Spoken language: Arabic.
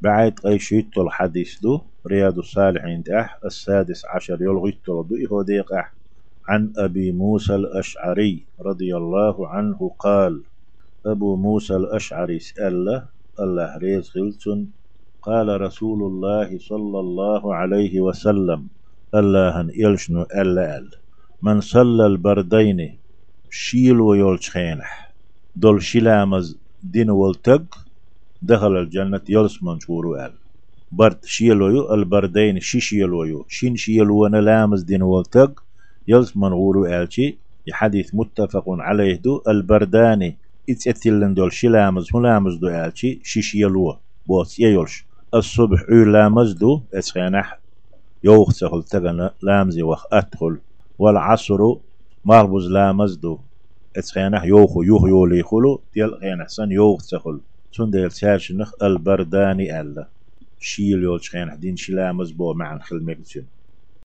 بعد قيشيت الحديث دو رياض الصالحين تأح السادس عشر يلغيت دو ديق أح. عن أبي موسى الأشعري رضي الله عنه قال أبو موسى الأشعري سأل الله ريز غلتن قال رسول الله صلى الله عليه وسلم الله يلشنو ألا أل. من صلى البردين شيل ويولش خينح دول شلامز دين والتق دخل الجنة يلس منشورو أل برد شيلويو البردين شي شيلويو شين شيلو لامز دين والتق يلس منغورو ألشي حديث متفق عليه دو البرداني اتسأتلن دول شلامز هلامز دو. ألشي شي شيلو بوس يولش الصبح لامز دو اسخينح يوخ تخل تغن لامزي وخ أدخل والعصر مربوز لامز دو اتخينح يوخو يوخ يولي خلو ديال خينح سن يوخ سن ديال ساشنخ البرداني ألا شيل يول شخينح دين شلامز بو معن خل مكتشن